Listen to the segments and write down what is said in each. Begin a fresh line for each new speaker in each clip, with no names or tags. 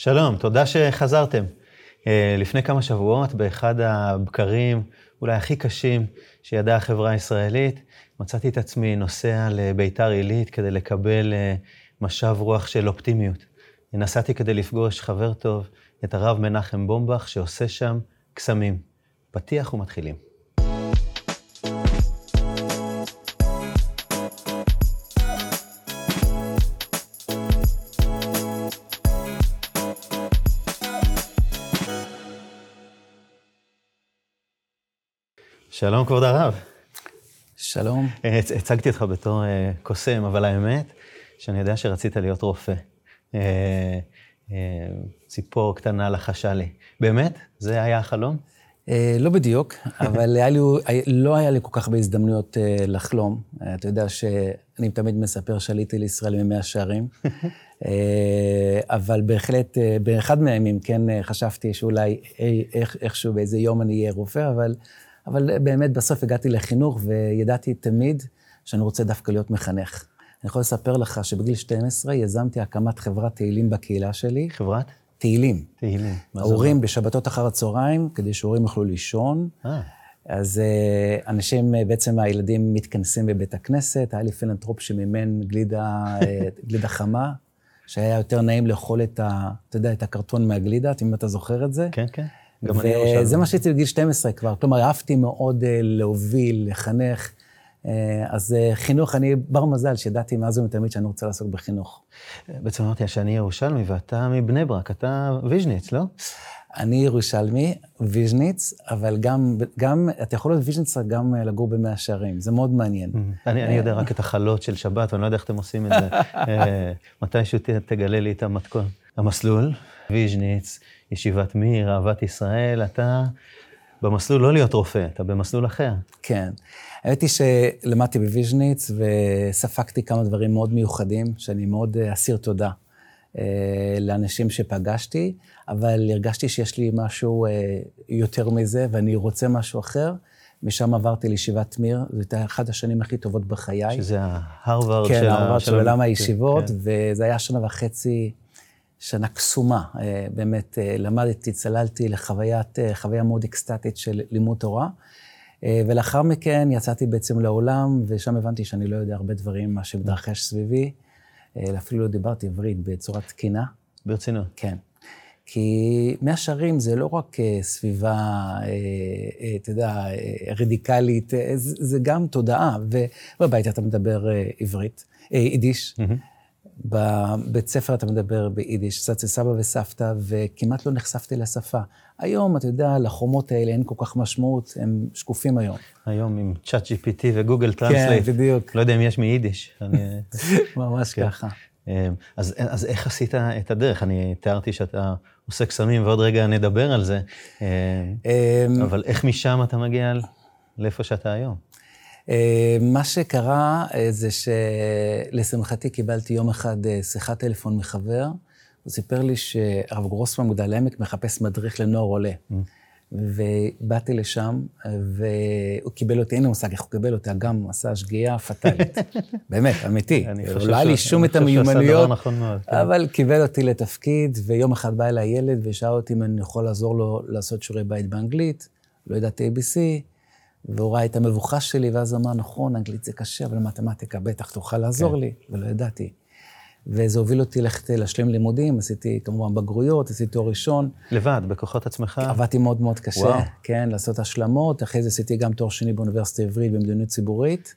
שלום, תודה שחזרתם. אה, לפני כמה שבועות, באחד הבקרים אולי הכי קשים שידעה החברה הישראלית, מצאתי את עצמי נוסע לביתר עילית כדי לקבל אה, משב רוח של אופטימיות. נסעתי כדי לפגוש חבר טוב, את הרב מנחם בומבך, שעושה שם קסמים. פתיח ומתחילים. שלום, כבוד הרב.
שלום.
אה, הצגתי אותך בתור אה, קוסם, אבל האמת, שאני יודע שרצית להיות רופא. אה, ציפור קטנה לחשה לי. באמת? זה היה החלום?
לא בדיוק, אבל היה לי, לא היה לי כל כך הרבה הזדמנויות לחלום. אתה יודע שאני תמיד מספר שעליתי לישראל ממאה שערים, אבל בהחלט, באחד מהימים כן חשבתי שאולי איכשהו באיזה יום אני אהיה רופא, אבל... אבל באמת בסוף הגעתי לחינוך וידעתי תמיד שאני רוצה דווקא להיות מחנך. אני יכול לספר לך שבגיל 12 יזמתי הקמת חברת תהילים בקהילה שלי.
חברת?
תהילים.
תהילים.
ההורים בשבתות אחר הצהריים, כדי שהורים יוכלו לישון. אה. אז אה, אנשים, אה, בעצם הילדים מתכנסים בבית הכנסת, היה לי פילנטרופ שמימן גלידה, גלידה חמה, שהיה יותר נעים לאכול את ה... אתה יודע, את הקרטון מהגלידה, אם אתה זוכר את זה.
כן, כן.
וזה מה שהייתי בגיל 12 כבר. כלומר, אהבתי מאוד אה, להוביל, לחנך. אה, אז אה, חינוך, אני בר מזל שידעתי מאז ומתמיד שאני רוצה לעסוק בחינוך.
בעצם אמרתי שאני ירושלמי ואתה מבני ברק, אתה ויז'ניץ, לא?
אני ירושלמי, ויז'ניץ, אבל גם, גם, אתה יכול להיות ויז'ניץ גם לגור במאה שערים, זה מאוד מעניין.
אני, אני יודע רק את החלות של שבת, ואני לא יודע איך אתם עושים את זה. מתישהו תגלה לי את המתכון. המסלול, ויז'ניץ, ישיבת מיר, אהבת ישראל, אתה במסלול לא להיות רופא, אתה במסלול אחר.
כן. האמת היא שלמדתי בוויז'ניץ וספגתי כמה דברים מאוד מיוחדים, שאני מאוד אה, אסיר תודה אה, לאנשים שפגשתי, אבל הרגשתי שיש לי משהו אה, יותר מזה ואני רוצה משהו אחר. משם עברתי לישיבת מיר, זו הייתה אחת השנים הכי טובות בחיי.
שזה ההרווארד
כן, של... כן, ההרווארד של עולם הישיבות, כן. וזה היה שנה וחצי שנה קסומה. אה, באמת אה, למדתי, צללתי לחוויית, אה, חוויה מאוד אקסטטית של לימוד תורה. ולאחר מכן יצאתי בעצם לעולם, ושם הבנתי שאני לא יודע הרבה דברים, מה שמתרחש סביבי. אפילו לא דיברתי עברית בצורה תקינה.
ברצינות.
כן. כי מאה שערים זה לא רק סביבה, אתה יודע, רדיקלית, זה גם תודעה. ובבית אתה מדבר עברית, יידיש. Mm-hmm. בבית ספר אתה מדבר ביידיש, קצת סבא וסבתא, וכמעט לא נחשפתי לשפה. היום, אתה יודע, לחומות האלה אין כל כך משמעות, הם שקופים היום.
היום עם ChatGPT ו Google Translate.
כן, בדיוק.
לא יודע אם יש מיידיש.
ממש כן. ככה.
אמ, אז, אז איך עשית את הדרך? אני תיארתי שאתה עושה קסמים, ועוד רגע נדבר על זה. אמ, אבל איך משם אתה מגיע לאיפה שאתה היום?
אה, מה שקרה אה, זה שלשמחתי קיבלתי יום אחד אה, שיחת טלפון מחבר, הוא סיפר לי שהרב גרוסמן מגדל העמק מחפש מדריך לנוער עולה. Mm. ובאתי לשם, והוא קיבל אותי, אין לי מושג איך הוא קיבל אותי, גם עשה שגיאה פטאלית. באמת, אמיתי. לא היה לי שום את המיומנויות, נכון כן. אבל קיבל אותי לתפקיד, ויום אחד בא אליי ילד ושאל אותי אם אני יכול לעזור לו לעשות שיעורי בית באנגלית, לא ידעתי ABC, והוא ראה את המבוכה שלי, ואז הוא אמר, נכון, אנגלית זה קשה, אבל מתמטיקה בטח תוכל לעזור כן. לי, ולא ידעתי. וזה הוביל אותי ללכת להשלים לימודים, עשיתי כמובן בגרויות, עשיתי תואר ראשון.
לבד, בכוחות עצמך?
עבדתי מאוד מאוד קשה, וואו. כן, לעשות השלמות, אחרי זה עשיתי גם תואר שני באוניברסיטה העברית במדיניות ציבורית.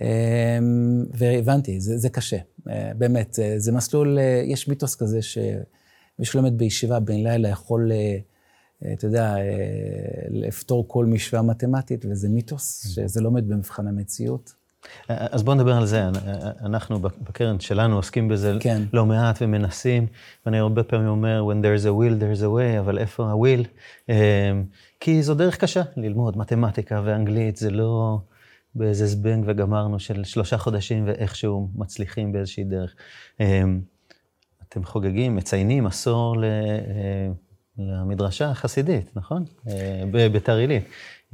אמ, והבנתי, זה, זה קשה, אה, באמת, זה מסלול, אה, יש מיתוס כזה שמי שלומד בישיבה בן לילה יכול אה, אה, אתה יודע, אה, לפתור כל משוואה מתמטית, וזה מיתוס. שזה לא עומד במבחן המציאות.
אז בואו נדבר על זה. אנחנו בקרן שלנו עוסקים בזה כן. לא מעט ומנסים, ואני הרבה פעמים אומר, when there's a will, there's a way, אבל איפה ה-will? אה, כי זו דרך קשה ללמוד מתמטיקה ואנגלית, זה לא באיזה זבנג וגמרנו של שלושה חודשים ואיכשהו מצליחים באיזושהי דרך. אתם חוגגים, מציינים עשור ל... למדרשה החסידית, נכון? אה, בביתר עילית.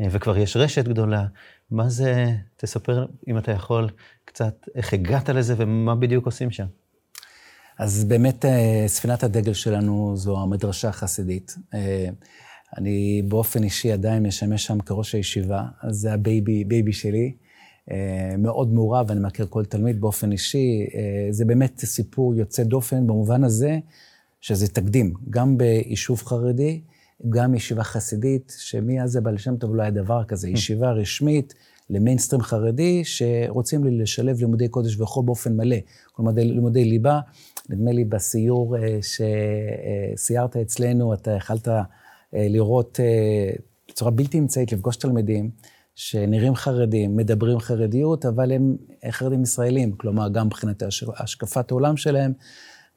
אה, וכבר יש רשת גדולה. מה זה, תספר, אם אתה יכול, קצת איך הגעת לזה ומה בדיוק עושים שם.
אז באמת אה, ספינת הדגל שלנו זו המדרשה החסידית. אני באופן אישי עדיין משמש שם כראש הישיבה, אז זה ה baby, baby שלי. מאוד מעורב, אני מכיר כל תלמיד באופן אישי. זה באמת סיפור יוצא דופן במובן הזה שזה תקדים, גם ביישוב חרדי, גם ישיבה חסידית, שמאז הבעל שם טוב לא היה דבר כזה, ישיבה רשמית למיינסטרים חרדי, שרוצים לשלב לימודי קודש וחול באופן מלא, כלומר לימודי ליבה. נדמה לי בסיור אה, שסיירת אצלנו, אתה יכלת אה, לראות אה, בצורה בלתי אמצעית, לפגוש תלמידים שנראים חרדים, מדברים חרדיות, אבל הם חרדים ישראלים, כלומר, גם מבחינת השקפת העולם שלהם,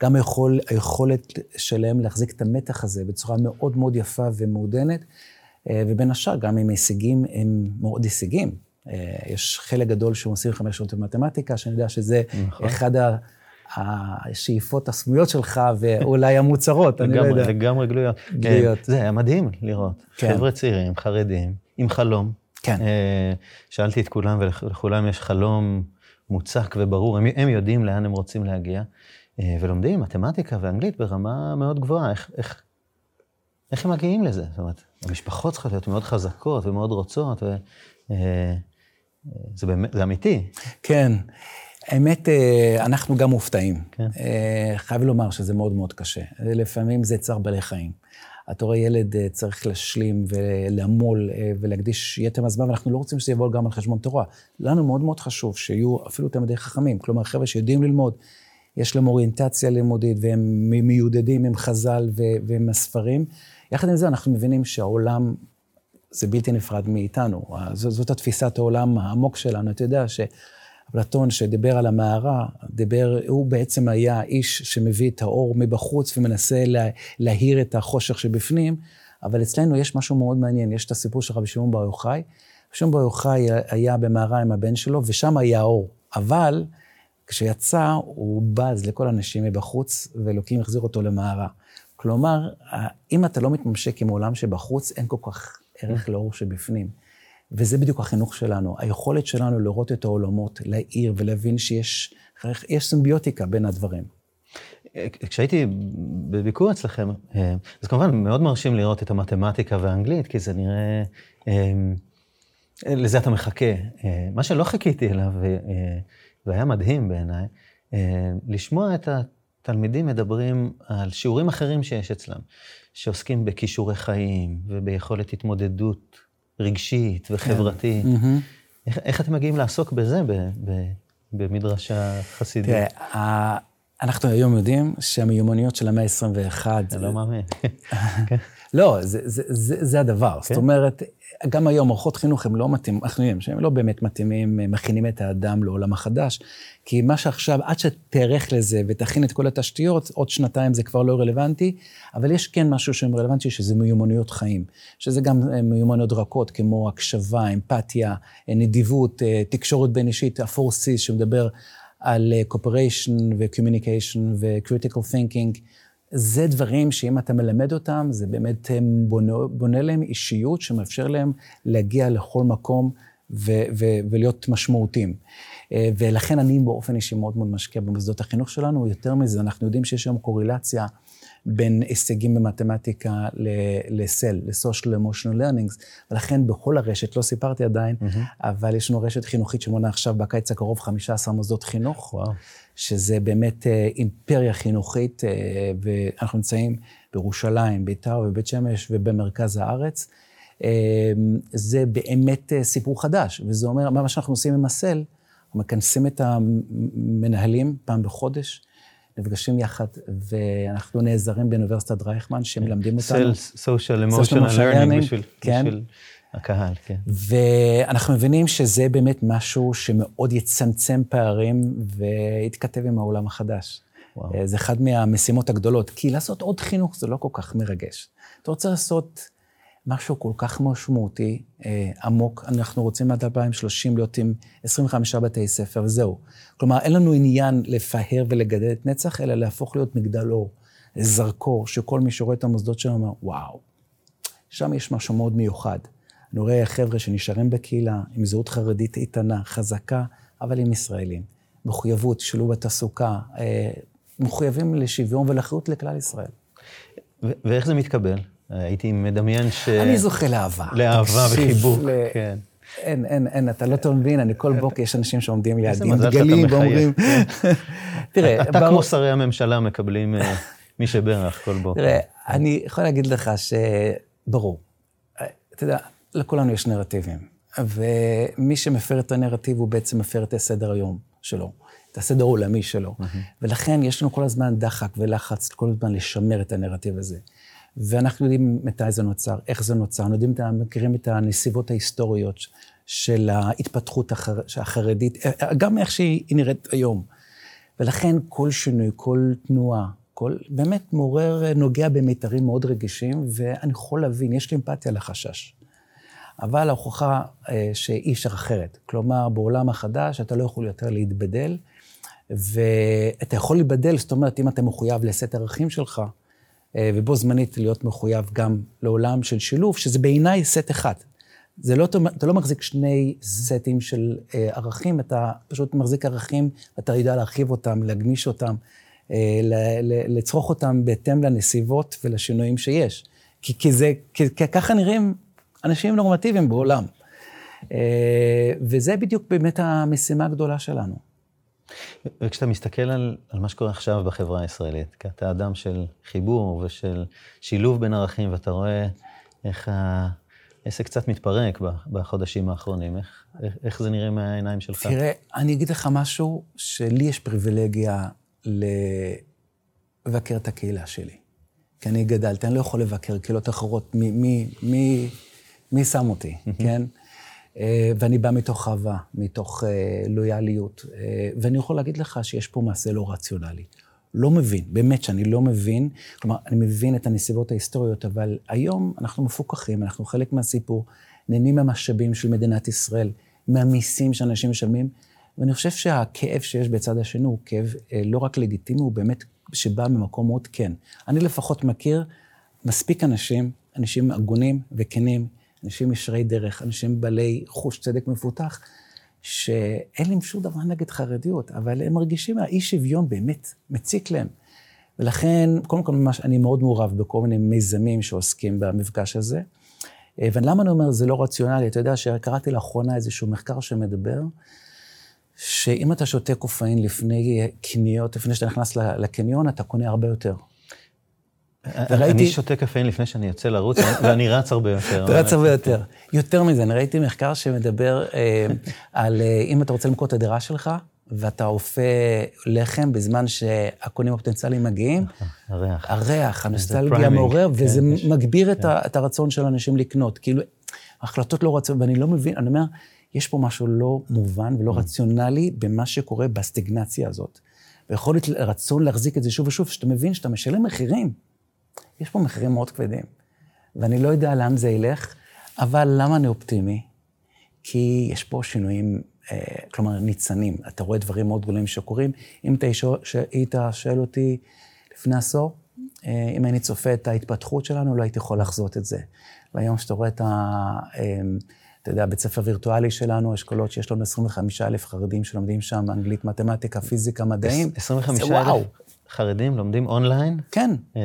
גם היכול, היכולת שלהם להחזיק את המתח הזה בצורה מאוד מאוד יפה ומעודנת, ובין השאר, גם עם הישגים, הם מאוד הישגים. יש חלק גדול שהם עושים חמש שעות במתמטיקה, שאני יודע שזה נכון. אחד ה... השאיפות הסמויות שלך, ואולי המוצרות, אני לא יודע.
לגמרי גלויות. גלויות. זה היה מדהים לראות. כן. חבר'ה צעירים, חרדים, עם חלום.
כן. אה,
שאלתי את כולם, ולכולם יש חלום מוצק וברור, הם, הם יודעים לאן הם רוצים להגיע, אה, ולומדים מתמטיקה ואנגלית ברמה מאוד גבוהה. איך, איך, איך הם מגיעים לזה? זאת אומרת, המשפחות צריכות להיות מאוד חזקות ומאוד רוצות, וזה אה, באמת, זה אמיתי.
כן. האמת, אה, אנחנו גם מופתעים. כן. אה, חייב לומר שזה מאוד מאוד קשה. לפעמים זה צער בעלי חיים. אתה רואה ילד אה, צריך להשלים ולעמול ולהקדיש יתר מהזמן, ואנחנו לא רוצים שזה יבוא גם על חשבון תורה. לנו מאוד מאוד חשוב שיהיו אפילו תלמידי חכמים, כלומר, חבר'ה שיודעים ללמוד, יש להם אוריינטציה לימודית, והם מיודדים עם חז"ל ועם הספרים. יחד עם זה, אנחנו מבינים שהעולם זה בלתי נפרד מאיתנו. זאת התפיסת העולם העמוק שלנו. אתה יודע ש... אפלטון שדיבר על המערה, דיבר, הוא בעצם היה האיש שמביא את האור מבחוץ ומנסה לה, להאיר את החושך שבפנים, אבל אצלנו יש משהו מאוד מעניין, יש את הסיפור של רבי שמעון בר יוחאי. רבי שמעון בר יוחאי היה במערה עם הבן שלו, ושם היה אור. אבל כשיצא, הוא בז לכל האנשים מבחוץ, ואלוקים החזיר אותו למערה. כלומר, אם אתה לא מתממשק עם העולם שבחוץ, אין כל כך ערך לאור שבפנים. וזה בדיוק החינוך שלנו, היכולת שלנו לראות את העולמות, להעיר ולהבין שיש סימביוטיקה בין הדברים.
כשהייתי בביקור אצלכם, אה, אז כמובן מאוד מרשים לראות את המתמטיקה והאנגלית, כי זה נראה, אה, לזה אתה מחכה. אה, מה שלא חיכיתי אליו, והיה מדהים בעיניי, לשמוע את התלמידים מדברים על שיעורים אחרים שיש אצלם, שעוסקים בכישורי חיים וביכולת התמודדות רגשית וחברתית. כן. איך, איך אתם מגיעים לעסוק בזה ב, ב, במדרשה חסידית?
תראה, אנחנו היום יודעים שהמיומנויות של המאה ה-21...
אני לא מאמין.
לא, זה, זה, זה, זה הדבר. כן. זאת אומרת, גם היום מערכות חינוך הם לא מתאימים, אנחנו יודעים שהם לא באמת מתאימים, מכינים את האדם לעולם החדש, כי מה שעכשיו, עד שתערך לזה ותכין את כל התשתיות, עוד שנתיים זה כבר לא רלוונטי, אבל יש כן משהו שהם רלוונטי, שזה מיומנויות חיים, שזה גם אה, מיומנויות רכות, כמו הקשבה, אמפתיה, אה, נדיבות, אה, תקשורת בין אישית, ה-4C שמדבר על cooperation ו-communication ו-critical thinking. זה דברים שאם אתה מלמד אותם, זה באמת בונה, בונה להם אישיות שמאפשר להם להגיע לכל מקום ו- ו- ולהיות משמעותיים. אה, ולכן אני באופן אישי מאוד מאוד משקיע במוסדות החינוך שלנו. יותר מזה, אנחנו יודעים שיש היום קורלציה בין הישגים במתמטיקה ל-SEL, ל-Social Emotional Learnings, ולכן בכל הרשת, לא סיפרתי עדיין, mm-hmm. אבל יש לנו רשת חינוכית שמונה עכשיו בקיץ הקרוב 15 מוסדות חינוך, וואו. שזה באמת אה, אימפריה חינוכית, אה, ואנחנו נמצאים בירושלים, ביתר ובית שמש ובמרכז הארץ. אה, זה באמת סיפור חדש, וזה אומר, מה שאנחנו עושים עם הסל, אנחנו מכנסים את המנהלים פעם בחודש, נפגשים יחד, ואנחנו נעזרים באוניברסיטת רייכמן, שמלמדים אותנו.
social emotional learning בשביל... כן. הקהל, כן.
ואנחנו מבינים שזה באמת משהו שמאוד יצמצם פערים ויתכתב עם העולם החדש. וואו. אה, זה אחד מהמשימות הגדולות, כי לעשות עוד חינוך זה לא כל כך מרגש. אתה רוצה לעשות משהו כל כך משמעותי, אה, עמוק, אנחנו רוצים עד 2030 להיות עם 25 בתי ספר, וזהו. כלומר, אין לנו עניין לפאר ולגדל את נצח, אלא להפוך להיות מגדל אור, זרקור, שכל מי שרואה את המוסדות שלנו אומר, וואו, שם יש משהו מאוד מיוחד. אני רואה חבר'ה שנשארים בקהילה עם זהות חרדית איתנה, חזקה, אבל עם ישראלים. מחויבות, שילוב בתעסוקה, אה, מחויבים לשוויון ולאחריות לכלל ישראל.
ואיך זה מתקבל? הייתי מדמיין ש...
אני זוכה לאהבה.
לאהבה וחיבוק, ל... כן.
אין, אין, אין, אתה לא מבין, אני כל בוקר, יש אנשים שעומדים לידי עם דגלים ואומרים... כן.
תראה, אתה כמו שרי הממשלה מקבלים אה, מי שברך כל בוקר.
תראה, אני יכול להגיד לך שברור, אתה יודע, לכולנו יש נרטיבים, ומי שמפר את הנרטיב הוא בעצם מפר את הסדר היום שלו, את הסדר העולמי שלו. ולכן יש לנו כל הזמן דחק ולחץ כל הזמן לשמר את הנרטיב הזה. ואנחנו יודעים מתי זה נוצר, איך זה נוצר, אנחנו יודעים, מכירים את הנסיבות ההיסטוריות של ההתפתחות החר, החרדית, גם איך שהיא נראית היום. ולכן כל שינוי, כל תנועה, כל, באמת מעורר, נוגע במיתרים מאוד רגישים, ואני יכול להבין, יש לי אמפתיה לחשש. אבל ההוכחה אה, שאי אפשר אחרת. כלומר, בעולם החדש אתה לא יכול יותר להתבדל, ואתה יכול להתבדל, זאת אומרת, אם אתה מחויב לסט ערכים שלך, אה, ובו זמנית להיות מחויב גם לעולם של שילוב, שזה בעיניי סט אחד. זה לא, אתה לא מחזיק שני סטים של אה, ערכים, אתה פשוט מחזיק ערכים, אתה יודע להרחיב אותם, להגמיש אותם, אה, לצרוך אותם בהתאם לנסיבות ולשינויים שיש. כי, כי זה, כי ככה נראים אנשים נורמטיביים בעולם. וזה בדיוק באמת המשימה הגדולה שלנו.
וכשאתה מסתכל על, על מה שקורה עכשיו בחברה הישראלית, כי אתה אדם של חיבור ושל שילוב בין ערכים, ואתה רואה איך העסק קצת מתפרק בחודשים האחרונים, איך, איך, איך זה נראה מהעיניים שלך?
תראה, אני אגיד לך משהו, שלי יש פריבילגיה לבקר את הקהילה שלי. כי אני גדלתי, אני לא יכול לבקר קהילות אחרות, מי, מי, מי, מי שם אותי, כן? אה, ואני בא מתוך אהבה, מתוך אה, לויאליות, אה, ואני יכול להגיד לך שיש פה מעשה לא רציונלי. לא מבין, באמת שאני לא מבין, כלומר, אני מבין את הנסיבות ההיסטוריות, אבל היום אנחנו מפוקחים, אנחנו חלק מהסיפור, נהנים מהמשאבים של מדינת ישראל, מהמיסים שאנשים משלמים, ואני חושב שהכאב שיש בצד השני הוא כאב לא רק לגיטימי, הוא באמת שבא ממקום מאוד כן. אני לפחות מכיר מספיק אנשים, אנשים הגונים וכנים, אנשים ישרי דרך, אנשים בעלי חוש צדק מפותח, שאין להם שום דבר נגד חרדיות, אבל הם מרגישים האי שוויון באמת מציק להם. ולכן, קודם כל, ממש, אני מאוד מעורב בכל מיני מיזמים שעוסקים במפגש הזה. אה, ולמה אני אומר, זה לא רציונלי? אתה יודע שקראתי לאחרונה איזשהו מחקר שמדבר, שאם אתה שותה קופאין לפני קניות, לפני שאתה נכנס לקניון, אתה קונה הרבה יותר.
וראיתי... אני שותה קפאין לפני שאני יוצא לרוץ, ואני רץ הרבה יותר.
אתה רץ הרבה יותר. יותר מזה, אני ראיתי מחקר שמדבר אה, על אה, אם אתה רוצה למכור את הדירה שלך, ואתה אופה לחם בזמן שהקונים הפוטנציאליים מגיעים. נכון,
הריח.
הריח, הנוסטלגיה מעורר, כן, וזה מגביר כן. את הרצון של אנשים לקנות. כאילו, החלטות לא רצון, ואני לא מבין, אני אומר, יש פה משהו לא מובן ולא mm. רציונלי במה שקורה בסטגנציה הזאת. ויכול להיות רצון להחזיק את זה שוב ושוב, שאתה מבין שאתה משלם מחירים. יש פה מחירים מאוד כבדים, ואני לא יודע לאן זה ילך, אבל למה אני אופטימי? כי יש פה שינויים, אה, כלומר, ניצנים. אתה רואה דברים מאוד גדולים שקורים. אם אתה היית שואל אותי לפני עשור, אה, אם אני צופה את ההתפתחות שלנו, לא הייתי יכול לחזות את זה. והיום כשאתה רואה את ה... אה, אתה יודע, בית ספר וירטואלי שלנו, אשכולות שיש לנו 25 אלף חרדים שלומדים שם אנגלית, מתמטיקה, פיזיקה, מדעים.
25 אלף? חרדים לומדים אונליין?
כן.
אה,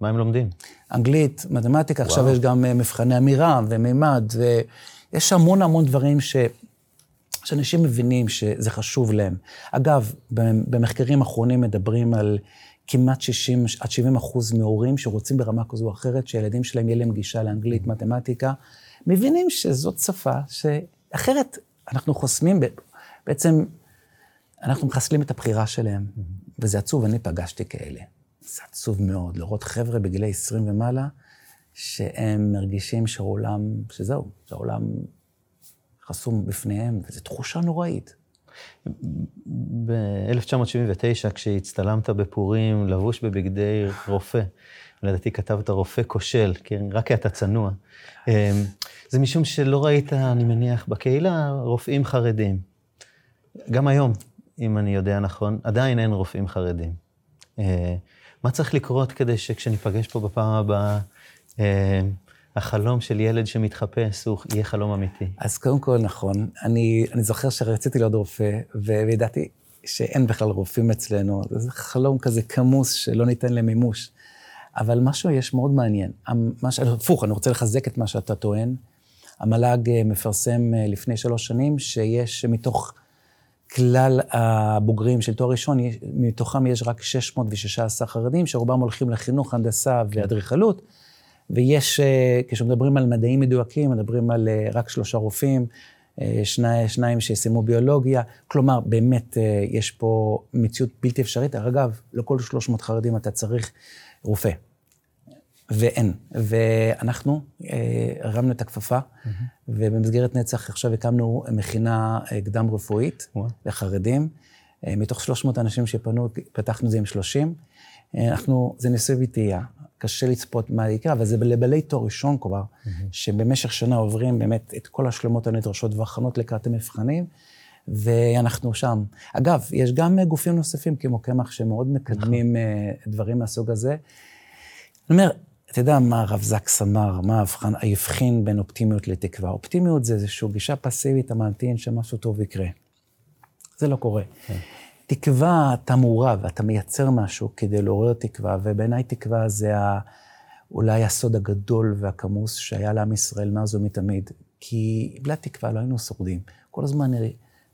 מה הם לומדים?
אנגלית, מתמטיקה, וואו. עכשיו יש גם אה, מבחני אמירה ומימד, ויש המון המון דברים ש... שאנשים מבינים שזה חשוב להם. אגב, במחקרים אחרונים מדברים על כמעט 60 עד 70 אחוז מהורים שרוצים ברמה כזו או אחרת, שהילדים שלהם יהיה להם גישה לאנגלית, מתמטיקה, מבינים שזאת שפה שאחרת אנחנו חוסמים, בעצם אנחנו מחסלים את הבחירה שלהם. וזה עצוב, אני פגשתי כאלה. זה עצוב מאוד לראות חבר'ה בגילי 20 ומעלה, שהם מרגישים שהעולם, שזהו, שהעולם חסום בפניהם, וזו תחושה נוראית.
ב-1979, כשהצטלמת בפורים, לבוש בבגדי רופא, לדעתי כתבת רופא כושל, כן, רק כי אתה צנוע. אמ, זה משום שלא ראית, אני מניח, בקהילה רופאים חרדים. גם היום, אם אני יודע נכון, עדיין אין רופאים חרדים. אה, מה צריך לקרות כדי שכשניפגש פה בפעם הבאה, אה, החלום של ילד שמתחפש הוא יהיה חלום אמיתי?
אז קודם כל, נכון. אני, אני זוכר שרציתי להיות רופא, וידעתי, שאין בכלל רופאים אצלנו, זה חלום כזה כמוס שלא ניתן למימוש. אבל משהו יש מאוד מעניין. הפוך, אני רוצה לחזק את מה שאתה טוען. המל"ג אה, מפרסם לפני שלוש שנים שיש מתוך כלל הבוגרים של תואר ראשון, מתוכם יש רק 616 חרדים, שרובם הולכים לחינוך, הנדסה. ואדריכלות. ויש, אה, כשמדברים על מדעים מדויקים, מדברים על רק שלושה רופאים, שני, שניים שסיימו ביולוגיה. כלומר, באמת יש פה מציאות בלתי אפשרית. אגב, לכל 300 חרדים אתה צריך רופא. ואין. ואנחנו אה, הרמנו את הכפפה. ובמסגרת נצח עכשיו הקמנו מכינה אה, קדם רפואית. לחרדים. אה, מתוך 300 אנשים שפנו, פתחנו את זה עם 30. אנחנו, זה ניסוי וטעייה, קשה לצפות מה יקרה, אבל זה לבעלי תואר ראשון כבר, mm-hmm. שבמשך שנה עוברים באמת את כל השלמות הנדרשות והכנות לקראת המבחנים. ואנחנו שם. אגב, יש גם גופים נוספים כמו קמח שמאוד מקדמים נכון. דברים מהסוג הזה. אני אומר, אתה יודע מה הרב זקס אמר, מה ההבחין בין אופטימיות לתקווה? אופטימיות זה איזושהי גישה פסיבית, אתה ממתין שמשהו טוב יקרה. זה לא קורה. כן. תקווה, אתה מעורב, אתה מייצר משהו כדי לעורר תקווה, ובעיניי תקווה זה ה... אולי הסוד הגדול והכמוס שהיה לעם ישראל מאז ומתמיד. כי בלי התקווה לא היינו שורדים. כל הזמן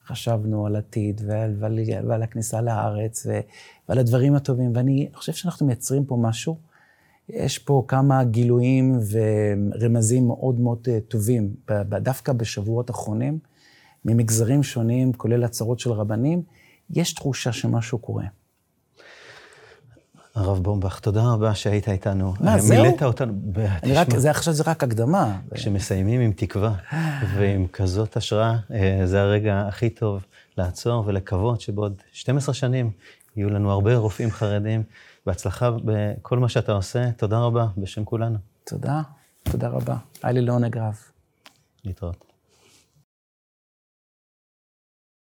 חשבנו על עתיד ועל, ועל, ועל הכניסה לארץ ועל הדברים הטובים, ואני חושב שאנחנו מייצרים פה משהו יש פה כמה גילויים ורמזים מאוד מאוד אה, טובים, דווקא בשבועות האחרונים, ממגזרים שונים, כולל הצהרות של רבנים, יש תחושה שמשהו קורה.
הרב בומבך, תודה רבה שהיית איתנו.
מה, זהו?
מילאת אותנו.
אני רק, זה עכשיו זה רק הקדמה.
כשמסיימים עם תקווה ועם כזאת השראה, אה, זה הרגע הכי טוב לעצור ולקוות שבעוד 12 שנים יהיו לנו הרבה רופאים חרדים בהצלחה בכל מה שאתה עושה. תודה רבה בשם כולנו.
תודה, תודה רבה. היה לי לעונג רב.
להתראות.